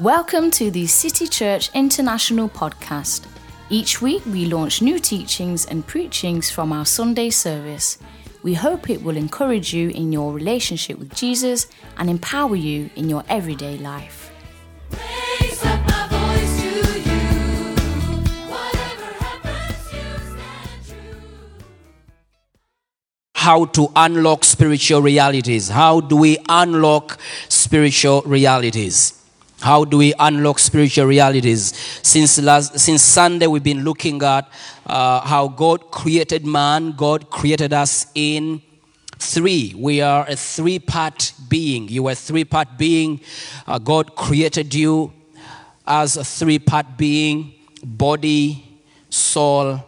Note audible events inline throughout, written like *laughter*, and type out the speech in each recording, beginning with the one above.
Welcome to the City Church International podcast. Each week we launch new teachings and preachings from our Sunday service. We hope it will encourage you in your relationship with Jesus and empower you in your everyday life. Raise up my voice to you. Whatever happens, you stand true. how to unlock spiritual realities. How do we unlock spiritual realities? How do we unlock spiritual realities? Since last, since Sunday, we've been looking at uh, how God created man. God created us in three. We are a three-part being. You are a three-part being. Uh, God created you as a three-part being: body, soul,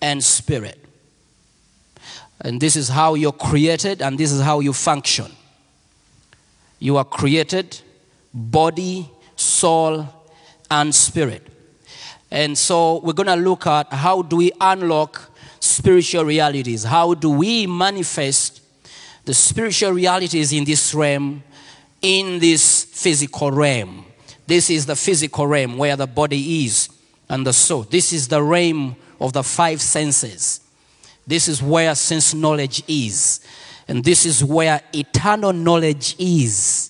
and spirit. And this is how you're created, and this is how you function. You are created body, soul, and spirit. And so we're going to look at how do we unlock spiritual realities? How do we manifest the spiritual realities in this realm, in this physical realm? This is the physical realm where the body is and the soul. This is the realm of the five senses. This is where sense knowledge is. And this is where eternal knowledge is.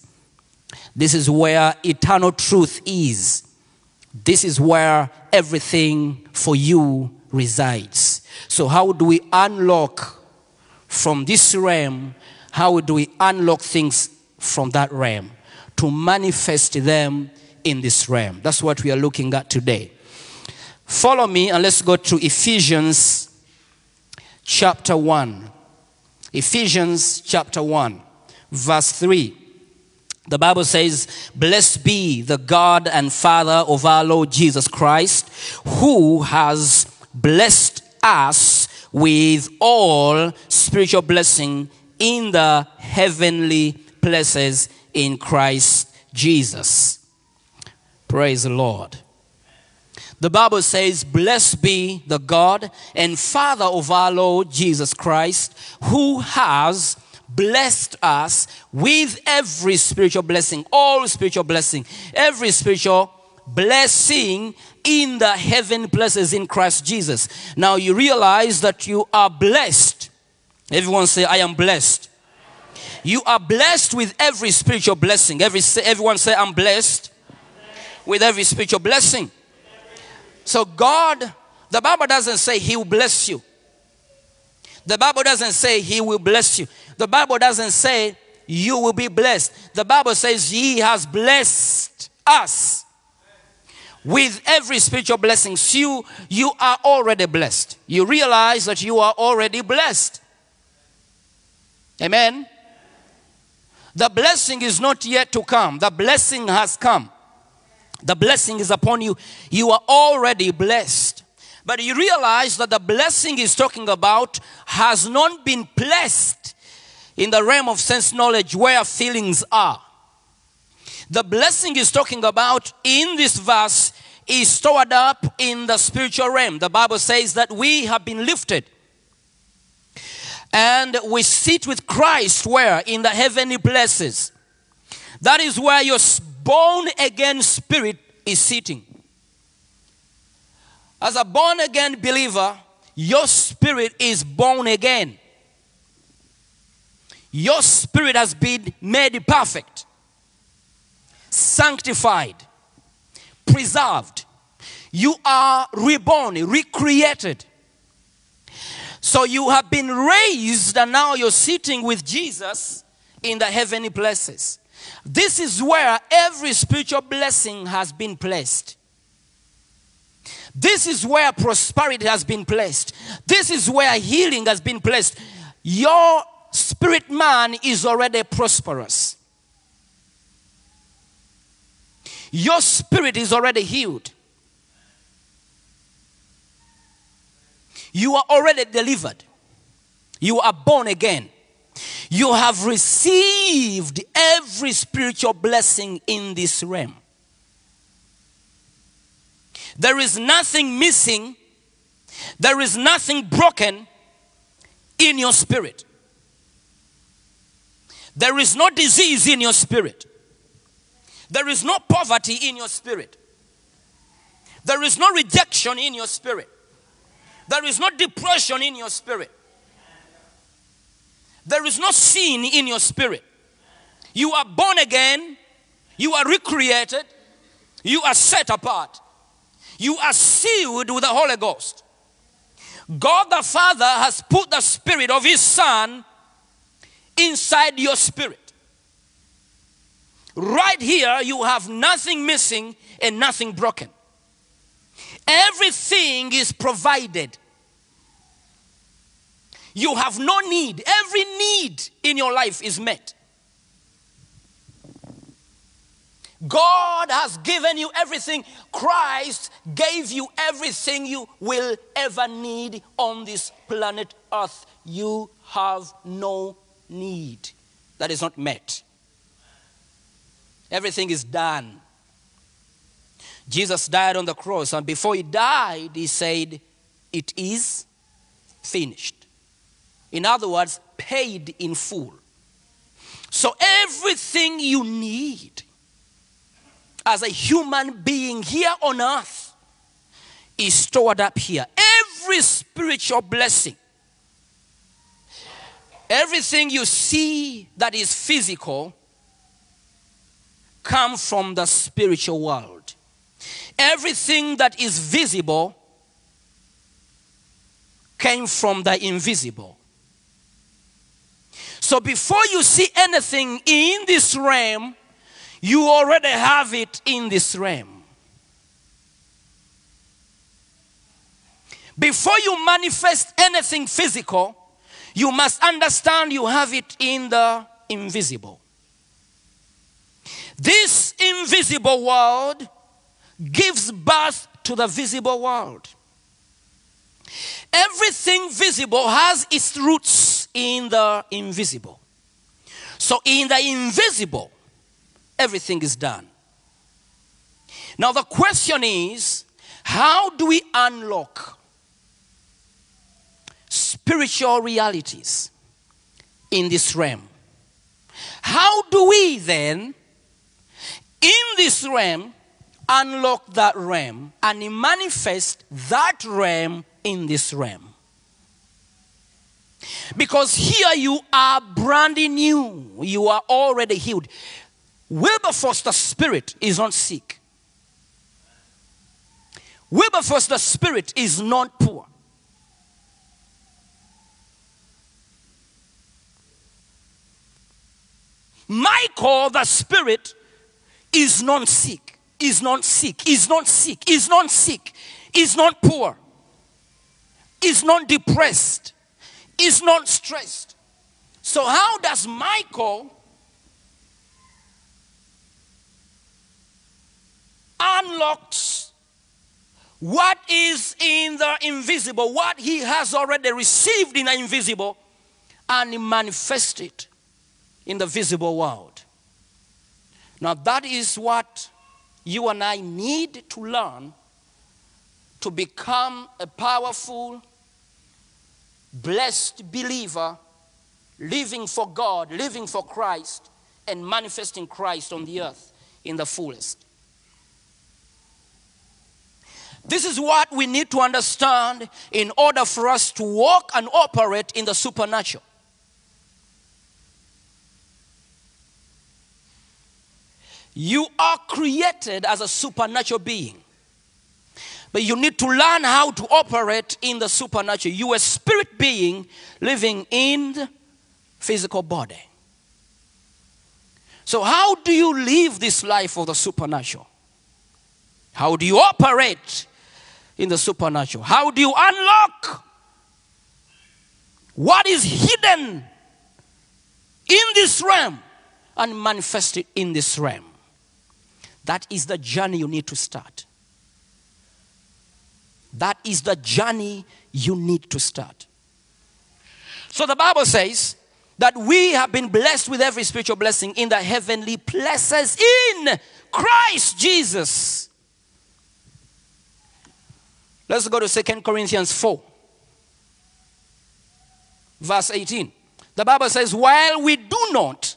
This is where eternal truth is. This is where everything for you resides. So, how do we unlock from this realm? How do we unlock things from that realm to manifest them in this realm? That's what we are looking at today. Follow me and let's go to Ephesians chapter 1. Ephesians chapter 1, verse 3. The Bible says, Blessed be the God and Father of our Lord Jesus Christ, who has blessed us with all spiritual blessing in the heavenly places in Christ Jesus. Praise the Lord. The Bible says, Blessed be the God and Father of our Lord Jesus Christ, who has blessed us with every spiritual blessing, all spiritual blessing, every spiritual blessing in the heaven places in Christ Jesus. Now you realize that you are blessed. Everyone say, I am blessed. You are blessed with every spiritual blessing. Every, everyone say, I'm blessed with every spiritual blessing. So God, the Bible doesn't say He will bless you. The Bible doesn't say He will bless you. The Bible doesn't say you will be blessed. The Bible says He has blessed us with every spiritual blessing. So you, you are already blessed. You realize that you are already blessed. Amen. The blessing is not yet to come, the blessing has come. The blessing is upon you. You are already blessed. But you realize that the blessing he's talking about has not been placed in the realm of sense knowledge where feelings are. The blessing he's talking about in this verse is stored up in the spiritual realm. The Bible says that we have been lifted and we sit with Christ where? In the heavenly places. That is where your born again spirit is sitting. As a born again believer, your spirit is born again. Your spirit has been made perfect, sanctified, preserved. You are reborn, recreated. So you have been raised, and now you're sitting with Jesus in the heavenly places. This is where every spiritual blessing has been placed. This is where prosperity has been placed. This is where healing has been placed. Your spirit man is already prosperous. Your spirit is already healed. You are already delivered. You are born again. You have received every spiritual blessing in this realm. There is nothing missing, there is nothing broken in your spirit. There is no disease in your spirit. There is no poverty in your spirit. There is no rejection in your spirit. There is no depression in your spirit. There is no sin in your spirit. You are born again. You are recreated. You are set apart. You are sealed with the Holy Ghost. God the Father has put the Spirit of His Son inside your spirit. Right here, you have nothing missing and nothing broken. Everything is provided. You have no need. Every need in your life is met. God has given you everything. Christ gave you everything you will ever need on this planet Earth. You have no need that is not met. Everything is done. Jesus died on the cross, and before he died, he said, It is finished. In other words, paid in full. So everything you need as a human being here on earth is stored up here. Every spiritual blessing, everything you see that is physical, come from the spiritual world. Everything that is visible came from the invisible. So before you see anything in this realm, you already have it in this realm. Before you manifest anything physical, you must understand you have it in the invisible. This invisible world gives birth to the visible world. Everything visible has its roots in the invisible. So, in the invisible, everything is done. Now, the question is how do we unlock spiritual realities in this realm? How do we then, in this realm, unlock that realm and manifest that realm in this realm? Because here you are brand new, you are already healed. Wilberforce, the spirit, is not sick. Wilberforce, the spirit, is not poor. Michael, the spirit, is not sick, is not sick, is not sick, is not sick, is not poor, is not depressed, is not stressed. So, how does Michael unlocks what is in the invisible, what he has already received in the invisible, and manifests it in the visible world. Now, that is what you and I need to learn to become a powerful, blessed believer, living for God, living for Christ, and manifesting Christ on the earth in the fullest. This is what we need to understand in order for us to walk and operate in the supernatural. You are created as a supernatural being. But you need to learn how to operate in the supernatural. You are a spirit being living in the physical body. So, how do you live this life of the supernatural? How do you operate in the supernatural? How do you unlock what is hidden in this realm and manifest it in this realm? That is the journey you need to start. That is the journey you need to start. So the Bible says that we have been blessed with every spiritual blessing in the heavenly places in Christ Jesus. Let's go to 2 Corinthians 4, verse 18. The Bible says, while we do not,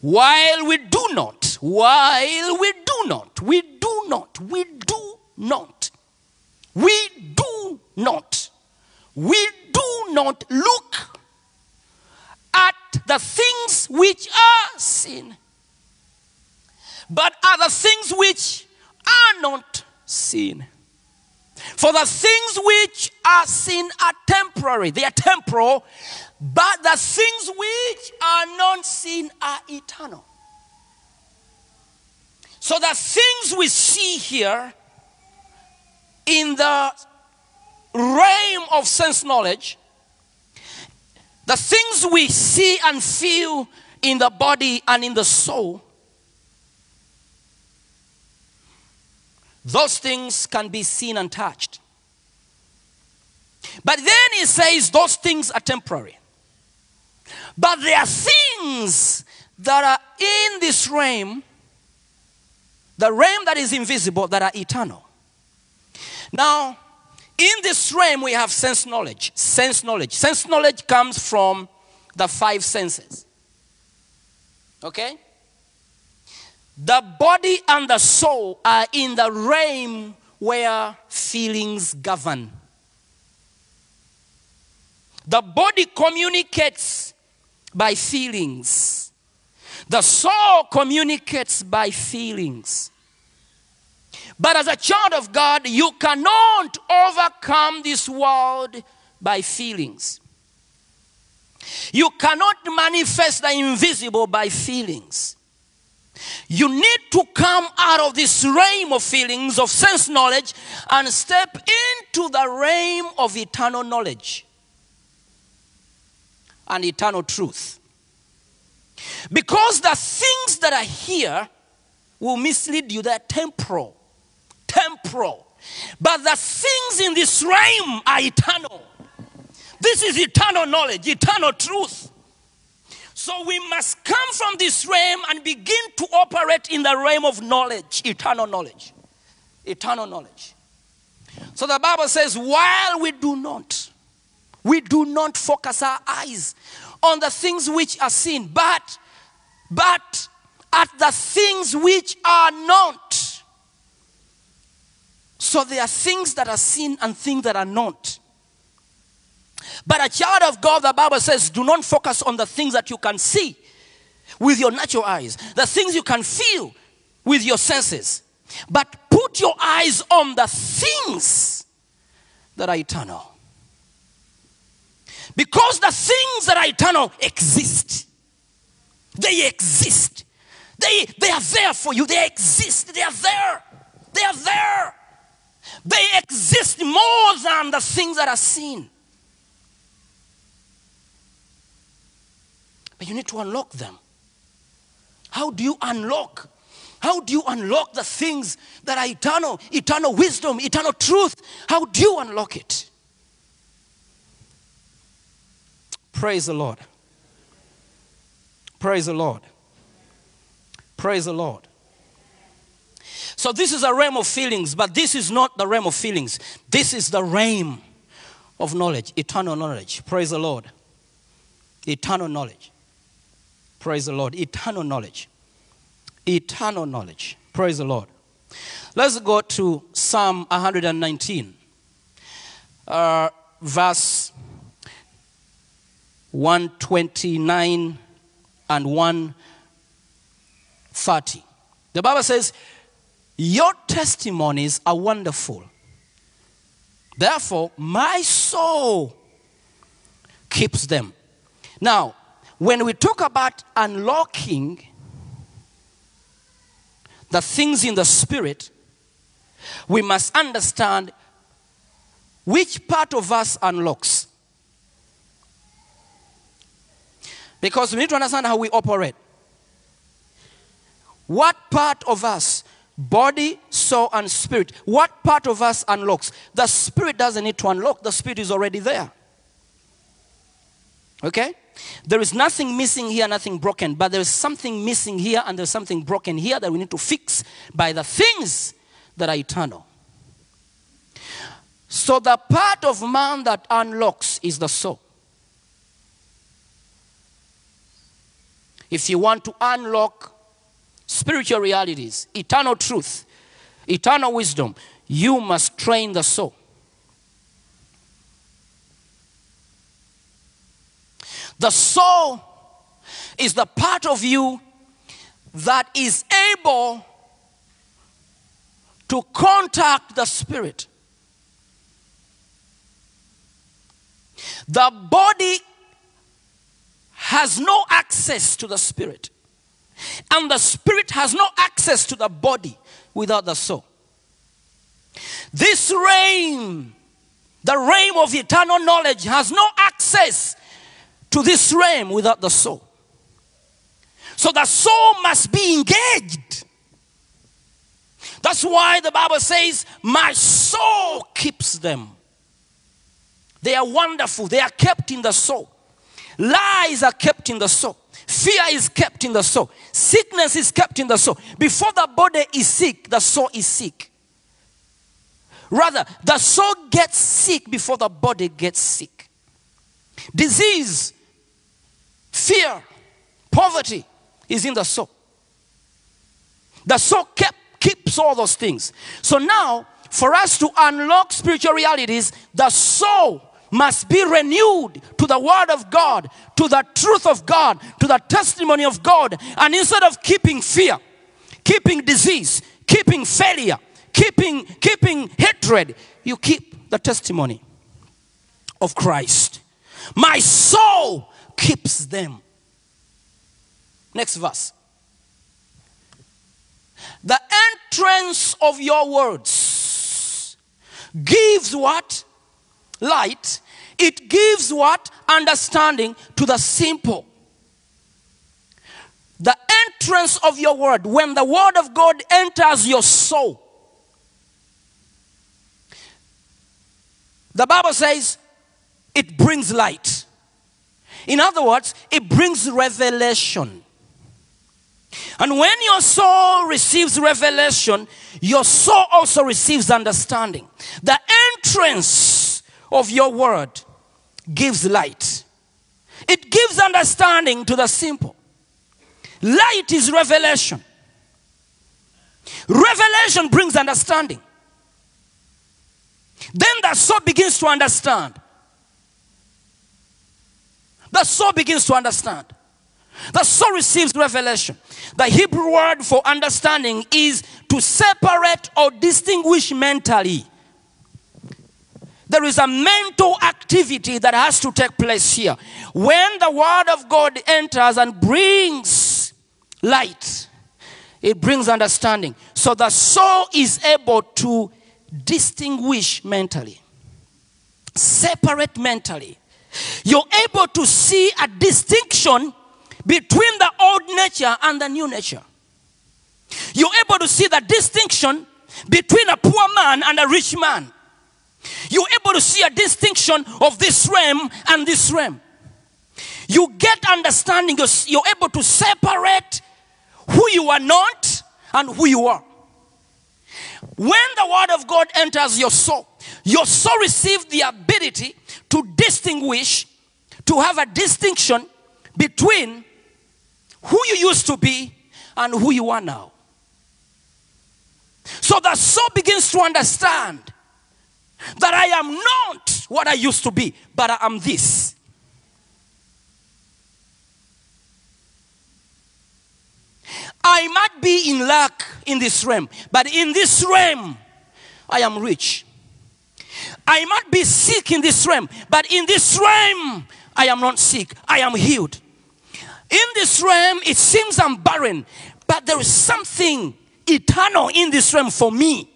while we do not, while we do not, we do not, we do not, we do not, we do not look at the things which are seen, but at the things which are not seen. For the things which are seen are temporary, they are temporal, but the things which are not seen are eternal. So the things we see here in the realm of sense knowledge, the things we see and feel in the body and in the soul, those things can be seen and touched. But then he says those things are temporary. But there are things that are in this realm, the realm that is invisible, that are eternal. Now, in this realm, we have sense knowledge. Sense knowledge. Sense knowledge comes from the five senses. Okay? The body and the soul are in the realm where feelings govern. The body communicates by feelings. The soul communicates by feelings. But as a child of God, you cannot overcome this world by feelings. You cannot manifest the invisible by feelings. You need to come out of this realm of feelings, of sense knowledge, and step into the realm of eternal knowledge and eternal truth. Because the things that are here will mislead you, they're temporal. Temporal. But the things in this realm are eternal. This is eternal knowledge, eternal truth. So we must come from this realm and begin to operate in the realm of knowledge, eternal knowledge. Eternal knowledge. So the Bible says, while we do not, we do not focus our eyes on the things which are seen, but but at the things which are not. So there are things that are seen and things that are not. But a child of God, the Bible says, do not focus on the things that you can see with your natural eyes, the things you can feel with your senses. But put your eyes on the things that are eternal. Because the things that are eternal exist. They exist. They, they are there for you. They exist. They are there. They are there. They exist more than the things that are seen. But you need to unlock them. How do you unlock? How do you unlock the things that are eternal, eternal wisdom, eternal truth? How do you unlock it? Praise the Lord. Praise the Lord. Praise the Lord. So, this is a realm of feelings, but this is not the realm of feelings. This is the realm of knowledge, eternal knowledge. Praise the Lord. Eternal knowledge. Praise the Lord. Eternal knowledge. Eternal knowledge. Praise the Lord. Let's go to Psalm 119, uh, verse 129 and 130. The Bible says, Your testimonies are wonderful. Therefore, my soul keeps them. Now, when we talk about unlocking the things in the spirit, we must understand which part of us unlocks. Because we need to understand how we operate. What part of us, body, soul, and spirit, what part of us unlocks? The spirit doesn't need to unlock, the spirit is already there. Okay? There is nothing missing here, nothing broken, but there is something missing here and there's something broken here that we need to fix by the things that are eternal. So, the part of man that unlocks is the soul. If you want to unlock spiritual realities, eternal truth, eternal wisdom, you must train the soul. The soul is the part of you that is able to contact the spirit. The body has no access to the spirit, and the spirit has no access to the body without the soul. This realm, the realm of eternal knowledge, has no access to this realm without the soul. So the soul must be engaged. That's why the Bible says, My soul keeps them. They are wonderful, they are kept in the soul. Lies are kept in the soul. Fear is kept in the soul. Sickness is kept in the soul. Before the body is sick, the soul is sick. Rather, the soul gets sick before the body gets sick. Disease, fear, poverty is in the soul. The soul kept, keeps all those things. So now, for us to unlock spiritual realities, the soul must be renewed to the word of God, to the truth of God, to the testimony of God. And instead of keeping fear, keeping disease, keeping failure, keeping keeping hatred, you keep the testimony of Christ. My soul keeps them. Next verse. The entrance of your words gives what? Light. It gives what? Understanding to the simple. The entrance of your word, when the word of God enters your soul, the Bible says it brings light. In other words, it brings revelation. And when your soul receives revelation, your soul also receives understanding. The entrance of your word gives light, it gives understanding to the simple. Light is revelation. Revelation brings understanding. Then the soul begins to understand. The soul begins to understand. The soul receives revelation. The Hebrew word for understanding is to separate or distinguish mentally. There is a mental activity that has to take place here. When the word of God enters and brings light, it brings understanding. So the soul is able to distinguish mentally, separate mentally. You're able to see a distinction between the old nature and the new nature. You're able to see the distinction between a poor man and a rich man. You're able to see a distinction of this realm and this realm. You get understanding, you're, able to separate who you are not and who you are. When the word of God enters your soul, your soul receives the ability to distinguish, to have a distinction between who you used to be and who you are now. So the soul begins to understand that I am not what I used to be, but I am this. I might be in lack in this realm, but in this realm, I am rich. I might be sick in this realm, but in this realm, I am not sick. I am healed. In this realm, it seems I'm barren, but there is something eternal in this realm for me.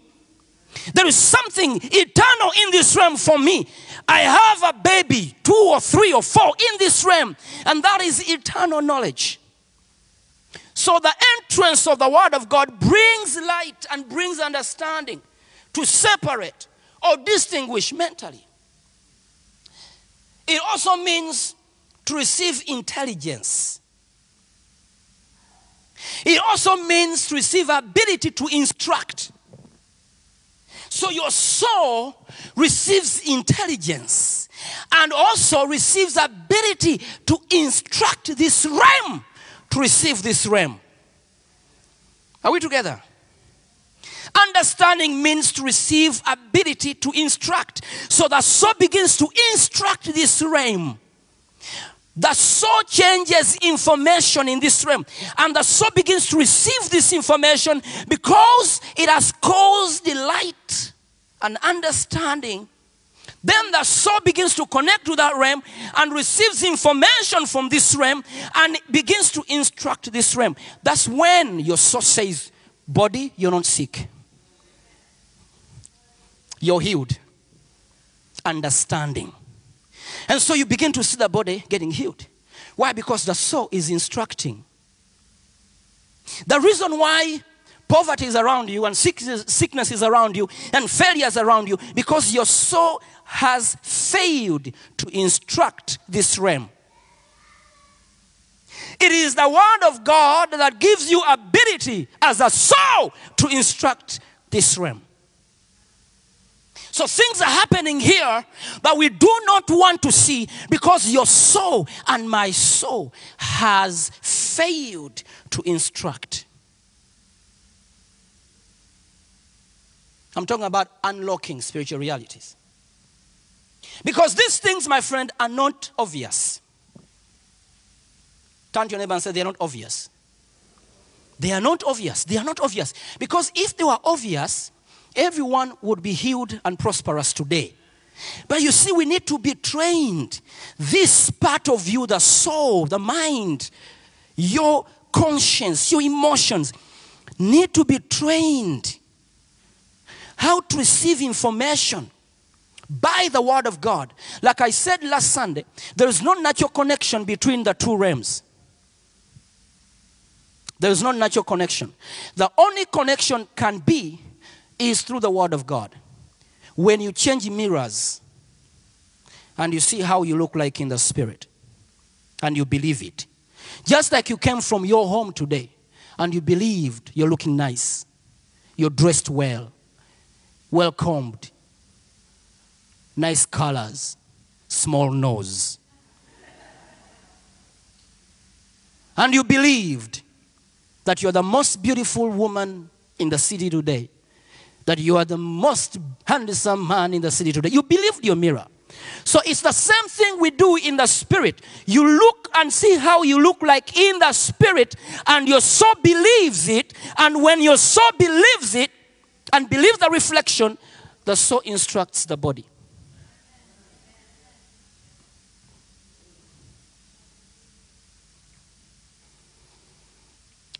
There is something eternal in this realm for me. I have a baby, two or three or four in this realm, and that is eternal knowledge. So the entrance of the Word of God brings light and brings understanding to separate or distinguish mentally. It also means to receive intelligence. It also means to receive ability to instruct. So your soul receives intelligence and also receives ability to instruct this realm to receive this realm. Are we together? Understanding means to receive ability to instruct. So the soul begins to instruct this realm. The soul changes information in this realm, and the soul begins to receive this information because it has caused delight and understanding. Then the soul begins to connect to that realm and receives information from this realm and begins to instruct this realm. That's when your soul says, Body, you're not sick. You're healed. Understanding. And so you begin to see the body getting healed. Why? Because the soul is instructing. The reason why poverty is around you and sickness, is around you and failure is around you because your soul has failed to instruct this realm. It is the word of God that gives you ability as a soul to instruct this realm. So things are happening here that we do not want to see because your soul and my soul has failed to instruct. I'm talking about unlocking spiritual realities. Because these things, my friend, are not obvious. Turn to your neighbor and say, they are not obvious. They are not obvious. They are not obvious. Because if they were obvious, everyone would be healed and prosperous today. But you see, we need to be trained. This part of you, the soul, the mind, your conscience, your emotions, need to be trained how to receive information by the word of God. Like I said last Sunday, there is no natural connection between the two realms. There is no natural connection. The only connection can be is through the word of God. When you change mirrors and you see how you look like in the spirit and you believe it. Just like you came from your home today and you believed you're looking nice, you're dressed well, well combed, nice colors, small nose. And you believed that you're the most beautiful woman in the city today, that you are the most handsome man in the city today. You believed your mirror. So it's the same thing we do in the spirit. You look and see how you look like in the spirit, and your soul believes it. And when your soul believes it and believes the reflection, the soul instructs the body.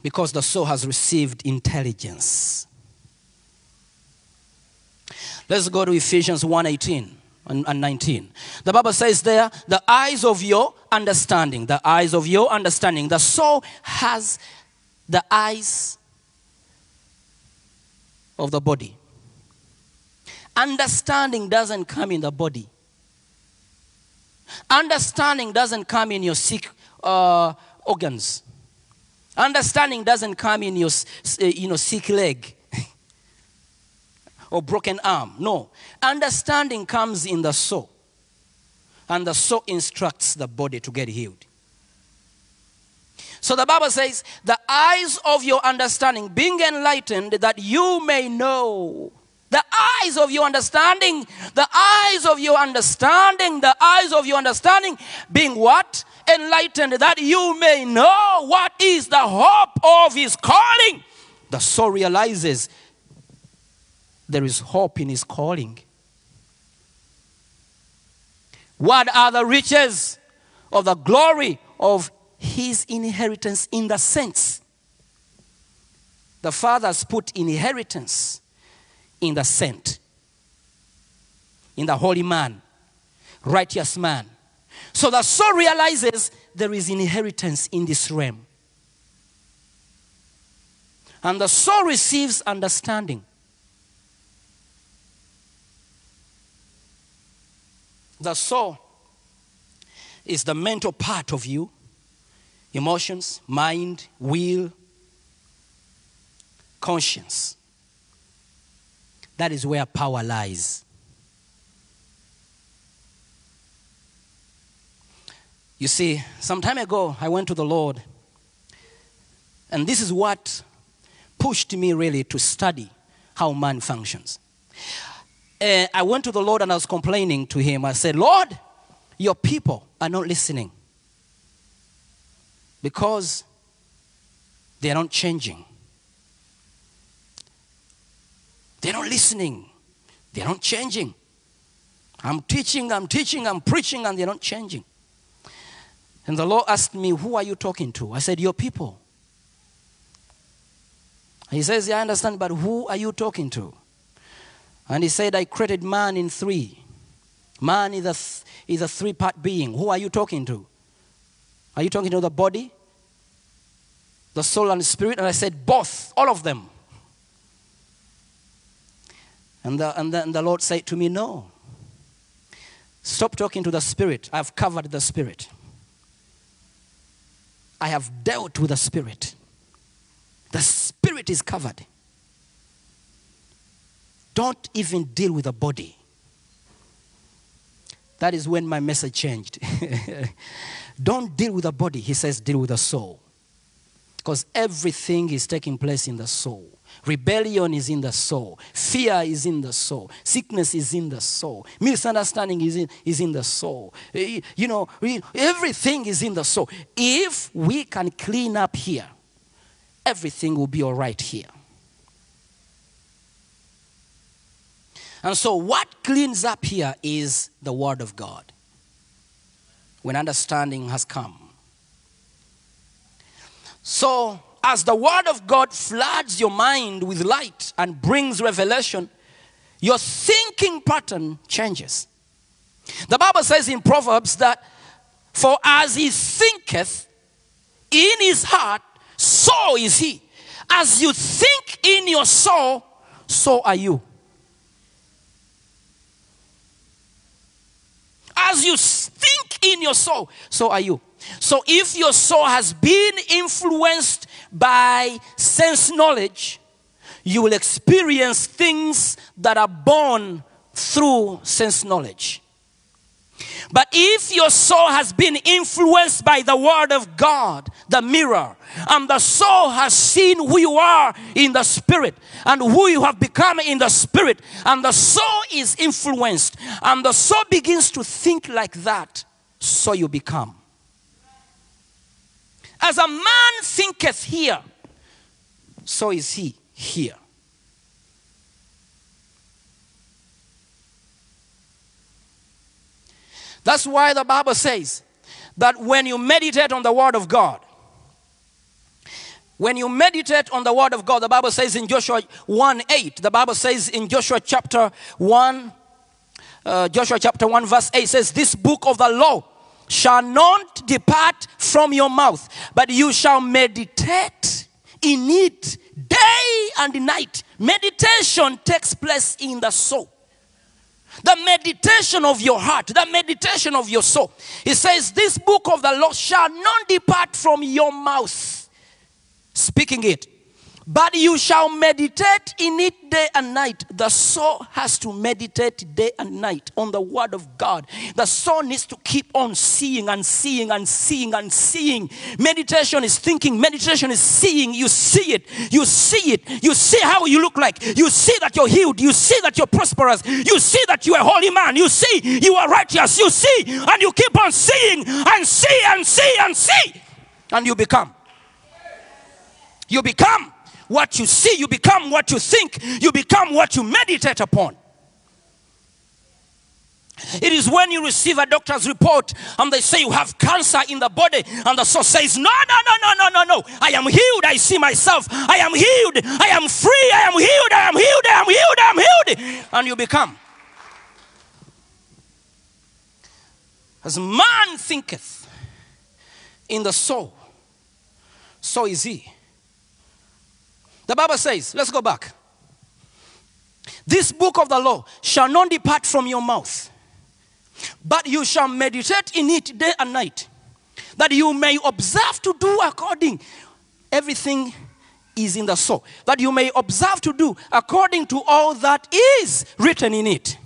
Because the soul has received intelligence. Let's go to Ephesians 1:18 and and 19. The Bible says there, the eyes of your understanding, the eyes of your understanding. The soul has the eyes of the body. Understanding doesn't come in the body. Understanding doesn't come in your sick uh, organs. Understanding doesn't come in your uh, you know, sick leg or broken arm. No. Understanding comes in the soul. And the soul instructs the body to get healed. So the Bible says, the eyes of your understanding being enlightened that you may know. The eyes of your understanding, the eyes of your understanding, the eyes of your understanding being what? Enlightened that you may know what is the hope of his calling. The soul realizes there is hope in his calling. What are the riches of the glory of his inheritance in the sense? The fathers put inheritance in the saint, in the holy man, righteous man. So the soul realizes there is inheritance in this realm. And the soul receives understanding. The soul is the mental part of you emotions, mind, will, conscience. That is where power lies. You see, some time ago, I went to the Lord, and this is what pushed me really to study how man functions. Uh, I went to the Lord and I was complaining to him. I said, Lord, your people are not listening because they are not changing. They're not listening. They're not changing. I'm teaching, I'm teaching, I'm preaching, and they're not changing. And the Lord asked me, Who are you talking to? I said, Your people. He says, Yeah, I understand, but who are you talking to? And he said, I created man in three. Man is a, is a three part being. Who are you talking to? Are you talking to the body, the soul, and the spirit? And I said, Both, all of them. And the, and, the, and the Lord said to me, No. Stop talking to the spirit. I've covered the spirit. I have dealt with the spirit. The spirit is covered. Don't even deal with the body. That is when my message changed. *laughs* Don't deal with the body. He says, deal with the soul. Because everything is taking place in the soul. Rebellion is in the soul. Fear is in the soul. Sickness is in the soul. Misunderstanding is in, is in the soul. Eh, You know, everything is in the soul. If we can clean up here, everything will be all right here. And so, what cleans up here is the Word of God. When understanding has come. So, as the Word of God floods your mind with light and brings revelation, your thinking pattern changes. The Bible says in Proverbs that, For as he thinketh in his heart, so is he. As you think in your soul, so are you. As you think in your soul, so are you. So if your soul has been influenced by sense knowledge, you will experience things that are born through sense knowledge. But if your soul has been influenced by the word of God, the mirror, and the soul has seen who you are in the spirit and who you have become in the spirit, and the soul is influenced, and the soul begins to think like that, so you become. As a man thinketh here, so is he here. That's why the Bible says that when you meditate on the Word of God, when you meditate on the Word of God, the Bible says in Joshua 1 8, the Bible says in Joshua chapter 1, uh, Joshua chapter 1, verse 8 says, This book of the law shall not depart from your mouth, but you shall meditate in it day and night. Meditation takes place in the soul the meditation of your heart, the meditation of your soul. He says, This book of the law shall not depart from your mouth, speaking it, but you shall meditate in it day and night. The soul has to meditate day and night on the word of God. The soul needs to keep on seeing and seeing and seeing and seeing. Meditation is thinking, meditation is seeing. You see it, you see it, you see how you look like, you see that you're healed, you see that you're prosperous, you see that you're a holy man, you see you are righteous, you see, and you keep on seeing and see and see and see, and you become. You become what you see, you become what you think, you become what you meditate upon. It is when you receive a doctor's report and they say you have cancer in the body, and the soul says, No, no, no, no, no, no, no. I am healed. I see myself. I am healed. I am free. I am healed. I am healed. I am healed. I am healed. And you become. As man thinketh in the soul, so is he. The Bible says, let's go back. This book of the law shall not depart from your mouth, but you shall meditate in it day and night, that you may observe to do according. Everything is in the soul, that you may observe to do according to all that is written in it.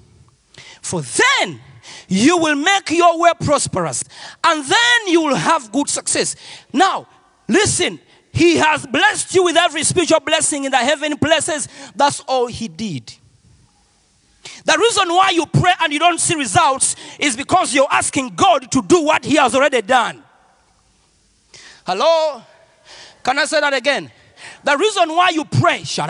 For then you will make your way prosperous, and then you will have good success. Now, listen, He has blessed you with every spiritual blessing in the heavenly places. That's all He did. The reason why you pray and you don't see results is because you're asking God to do what He has already done. Hello? Can I say that again? The reason why you pray, you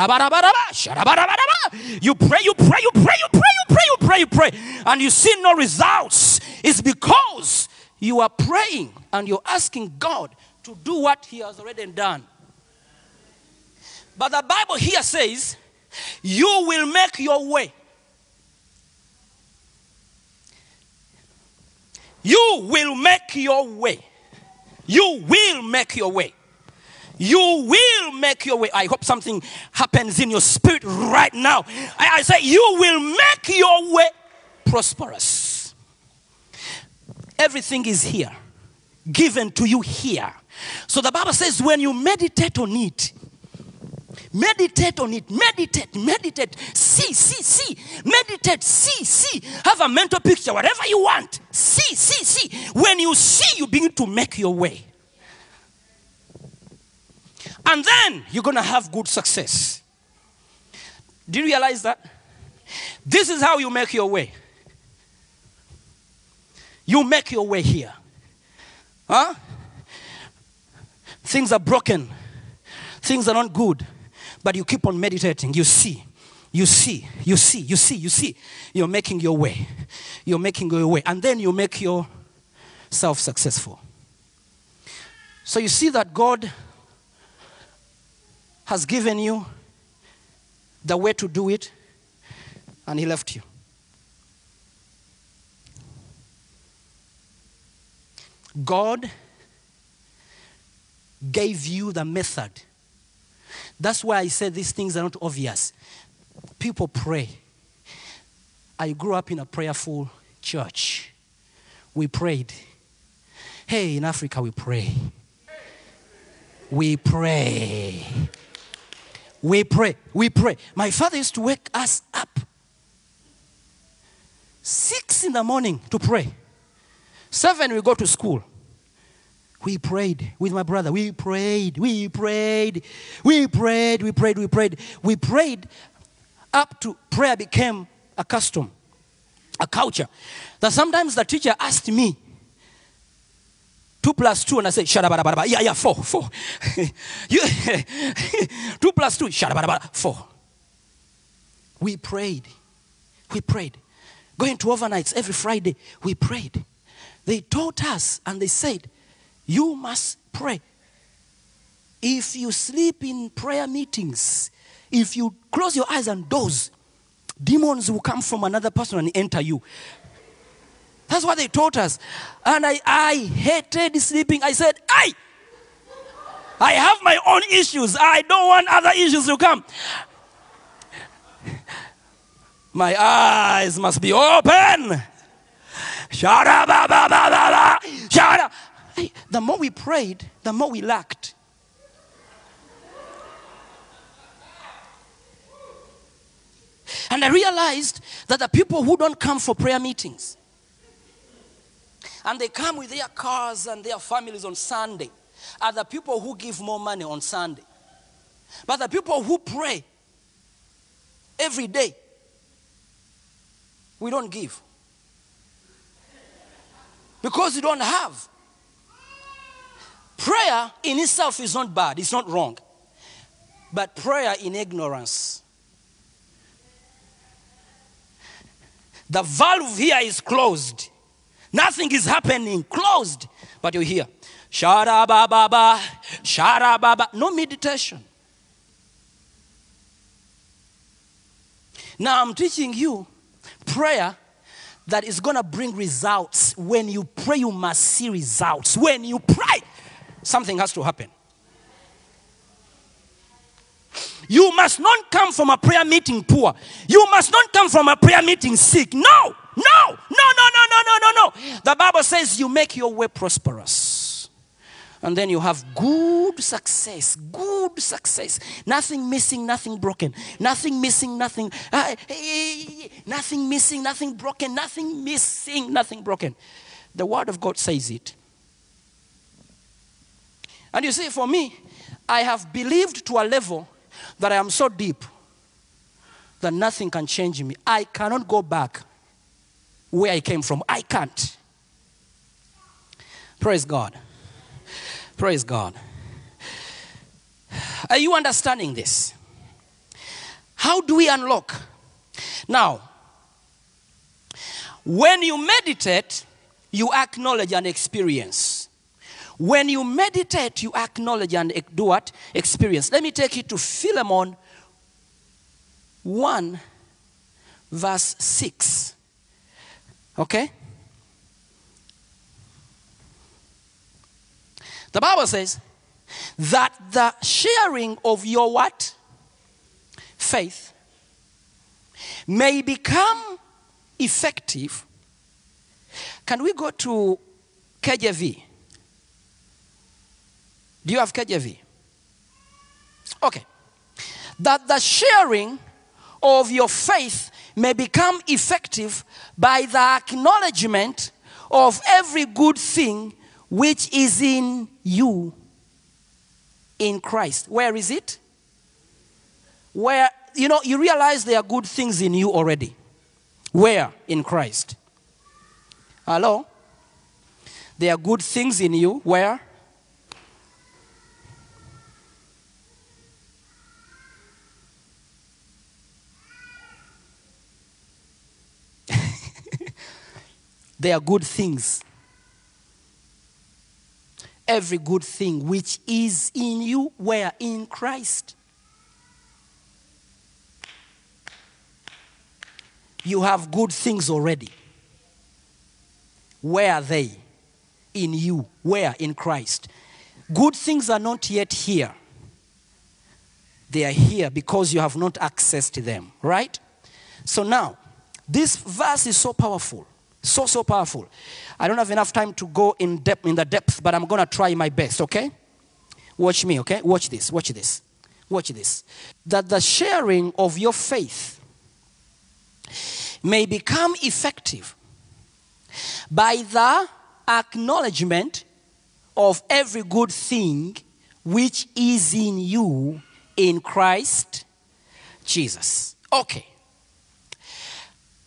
pray, you pray, you pray, you pray, you pray, you pray, you pray, and you see no results, is because you are praying and you're asking God to do what He has already done. But the Bible here says, You will make your way. You will make your way. You will make your way. You will make your way. I hope something happens in your spirit right now. I, I say, You will make your way prosperous. Everything is here, given to you here. So the Bible says, when you meditate on it, meditate on it, meditate, meditate, see, see, see, meditate, see, see, have a mental picture, whatever you want, see, see, see. When you see, you begin to make your way. And then you're going to have good success. Do you realize that? This is how you make your way. You make your way here. Huh? Things are broken. Things are not good. But you keep on meditating. You see. You see. You see. You see. You see. You're making your way. You're making your way. And then you make yourself successful. So you see that God has given you the way to do it, and He left you. God gave you the method. That's why I said these things are not obvious. People pray. I grew up in a prayerful church. We prayed. Hey, in Africa, we pray. We pray. We pray. We pray. My father used to wake us up six in the morning to pray. Seven, we go to school. We prayed with my brother. We prayed. We prayed. We prayed. We prayed. We prayed. We prayed up to prayer became a custom, a culture. That sometimes the teacher asked me, two plus two, and I said, shadabadabadaba. Yeah, yeah, four, four. *laughs* you, *laughs* two plus two, shadabadabada, four. We prayed. We prayed. Going to overnights every Friday, we prayed. They taught us and they said, You must pray. If you sleep in prayer meetings, if you close your eyes and doze, demons will come from another person and enter you. That's what they taught us. And I, I hated sleeping. I said, I, I have my own issues. I don't want other issues to come. My eyes must be open. Shut up, shut up. The more we prayed, the more we lacked. And I realized that the people who don't come for prayer meetings, and they come with their cars and their families on Sunday, are the people who give more money on Sunday. But the people who pray every day, we don't give. Because you don't have. Prayer in itself is not bad, it's not wrong. But prayer in ignorance. The valve here is closed. Nothing is happening, closed. But you hear, shara ba ba shara ba ba. No meditation. Now I'm teaching you prayer that is going to bring results. When you pray, you must see results. When you pray, something has to happen. You must not come from a prayer meeting poor. You must not come from a prayer meeting sick. No, no, no, no, no, no, no, no, no. The Bible says you make your way prosperous. And then you have good success, good success. Nothing missing, nothing broken. Nothing missing, nothing, uh, nothing missing, nothing broken. Nothing missing, nothing broken. The Word of God says it. And you see, for me, I have believed to a level that I am so deep that nothing can change me. I cannot go back where I came from. I can't. Praise God. Praise God. Are you understanding this? How do we unlock? Now, when you meditate, you acknowledge and experience. When you meditate, you acknowledge and do what? Experience. Let me take you to Philemon 1, verse 6. Okay? The Bible says that the sharing of your what? Faith may become effective. Can we go to KJV? Do you have KJV? Okay. That the sharing of your faith may become effective by the acknowledgement of every good thing which is in you in Christ. Where is it? Where, you know, you realize there are good things in you already. Where? In Christ. Hello? There are good things in you. Where? They are good things. Every good thing which is in you, where? In Christ. You have good things already. Where are they? In you. Where? In Christ. Good things are not yet here. They are here because you have not accessed them, right? So now, this verse is so powerful. So, so powerful. I don't have enough time to go in depth in the depth, but I'm gonna try my best, okay? Watch me, okay? Watch this, watch this, watch this. That the sharing of your faith may become effective by the acknowledgement of every good thing which is in you in Christ Jesus. Okay.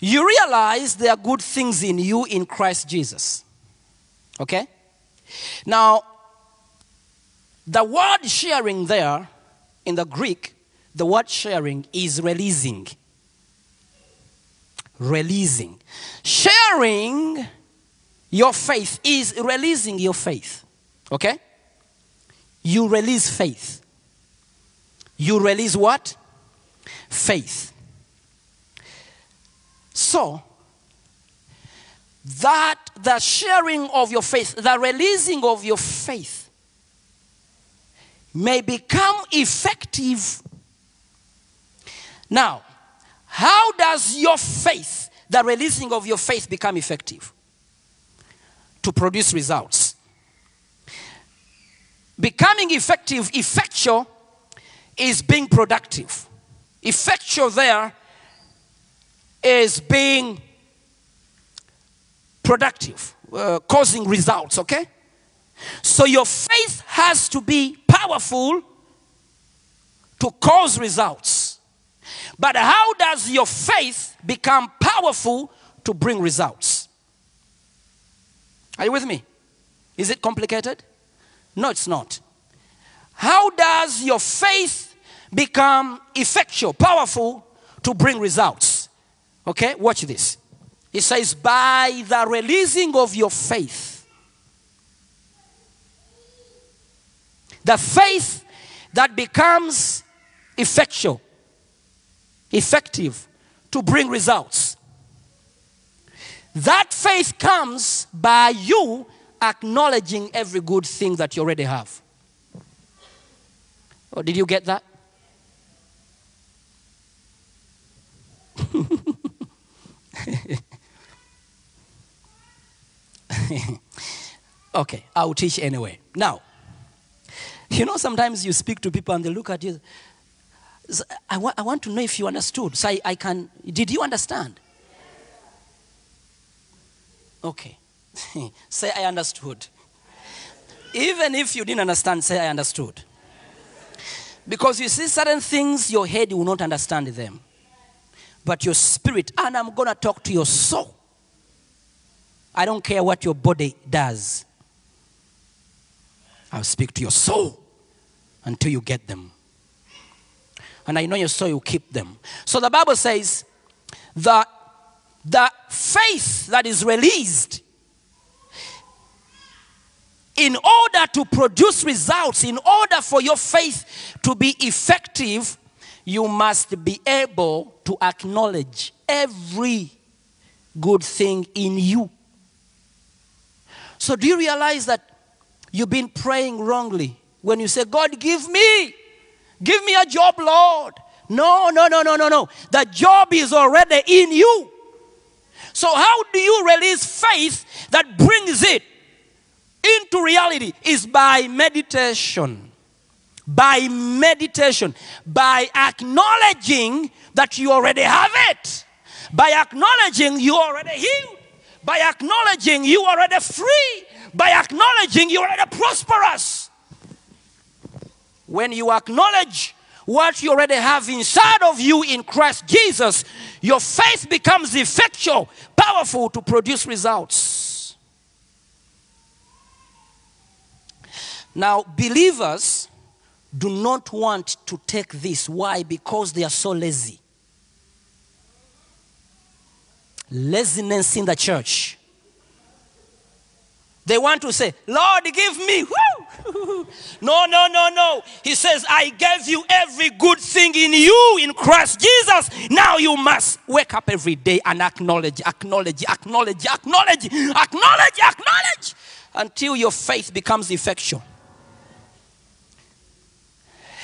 You realize there are good things in you in Christ Jesus. Okay? Now, the word sharing there in the Greek, the word sharing is releasing. Releasing. Sharing your faith is releasing your faith. Okay? You release faith. You release what? Faith. So, that the sharing of your faith, the releasing of your faith, may become effective. Now, how does your faith, the releasing of your faith, become effective? To produce results. Becoming effective, effectual, is being productive. Effectual there is being productive, uh, causing results, okay? So your faith has to be powerful to cause results. But how does your faith become powerful to bring results? Are you with me? Is it complicated? No, it's not. How does your faith become effectual, powerful to bring results? Okay, watch this. It says, by the releasing of your faith. The faith that becomes effectual, effective to bring results. That faith comes by you acknowledging every good thing that you already have. Oh, did you get that? *laughs* *laughs* okay, I'll teach anyway. Now, you know, sometimes you speak to people and they look at you. I, wa- I want to know if you understood. So I, I can. Did you understand? Okay. *laughs* say I understood. Even if you didn't understand, say I understood. Because you see, certain things your head will not understand them. But your spirit, and I'm going to talk to your soul. I don't care what your body does. I'll speak to your soul until you get them. And I know your soul will keep them. So the Bible says that the faith that is released in order to produce results, in order for your faith to be effective, you must be able to acknowledge every good thing in you. So, do you realize that you've been praying wrongly when you say, God, give me, give me a job, Lord? No, no, no, no, no, no. The job is already in you. So, how do you release faith that brings it into reality? Is by meditation. By meditation. By acknowledging that you already have it. By acknowledging you already healed. By acknowledging you already free. By acknowledging you already prosperous. When you acknowledge what you already have inside of you in Christ Jesus, your faith becomes effectual, powerful to produce results. Now, believers do not want to take this. Why? Because they are so lazy. Laziness in the church. They want to say, Lord, give me. Woo! *laughs* no, no, no, no. He says, I gave you every good thing in you in Christ Jesus. Now you must wake up every day and acknowledge, acknowledge, acknowledge, acknowledge, acknowledge, acknowledge until your faith becomes effectual.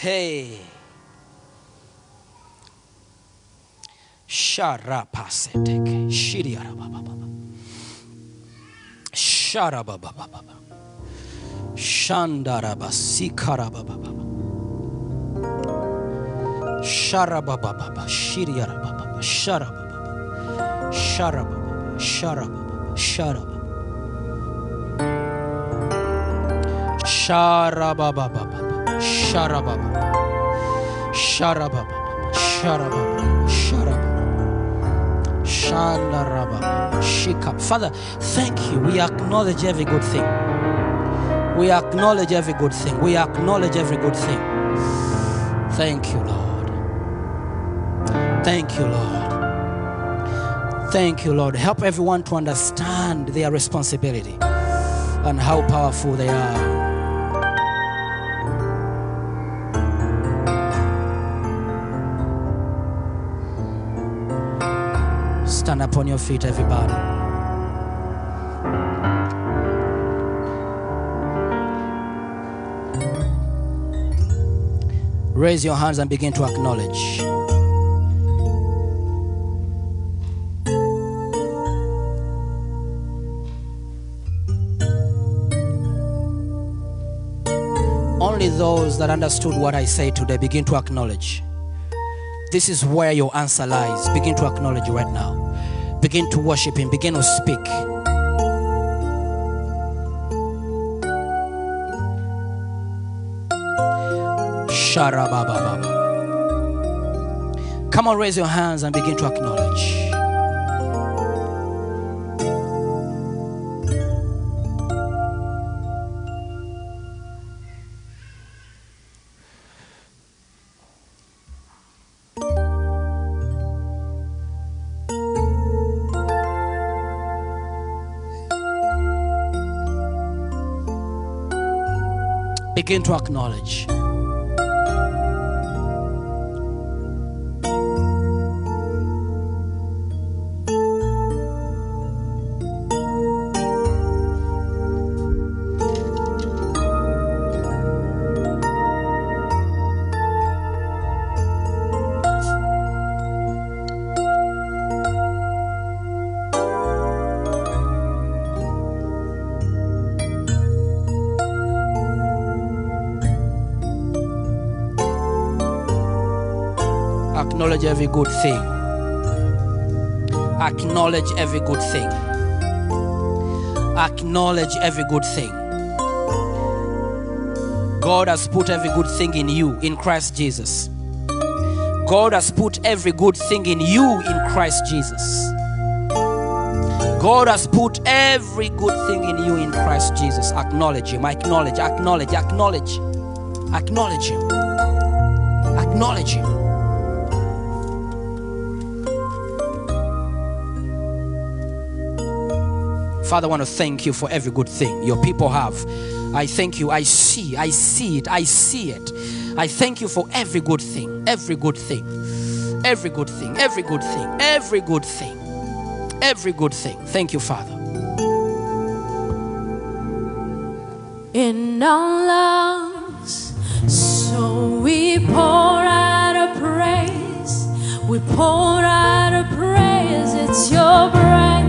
Hey. Sharapaseteke. Shiriarabababa. Sharababababa. Shandarabasikarabababa. Sharabababa. Shiriarabababa. Sharabababa. Sharabababa. Sharabababa. Sharabababa. Sharabababa. Sharabababa. Sharabababa. Sharabababa. Sharabababa. Shandaraba. Shikap. Father, thank you. We acknowledge every good thing. We acknowledge every good thing. We acknowledge every good thing. Thank you, Lord. Thank you, Lord. Thank you, Lord. Help everyone to understand their responsibility and how powerful they are. Stand upon your feet, everybody. Raise your hands and begin to acknowledge. Only those that understood what I say today begin to acknowledge. This is where your answer lies. Begin to acknowledge right now. Begin to worship Him. Begin to speak. Come on, raise your hands and begin to acknowledge. Begin to acknowledge. Acknowledge every good thing. Acknowledge every good thing. Acknowledge every good thing. God has put every good thing in you in Christ Jesus. God has put every good thing in you in Christ Jesus. God has put every good thing in you in Christ Jesus. Acknowledge Him. Acknowledge, acknowledge, acknowledge. Acknowledge Him. Acknowledge Him. Father, I want to thank you for every good thing your people have. I thank you. I see, I see it, I see it. I thank you for every good thing, every good thing, every good thing, every good thing, every good thing, every good thing. Thank you, Father. in our lungs. So we pour out a praise. We pour out a praise. It's your breath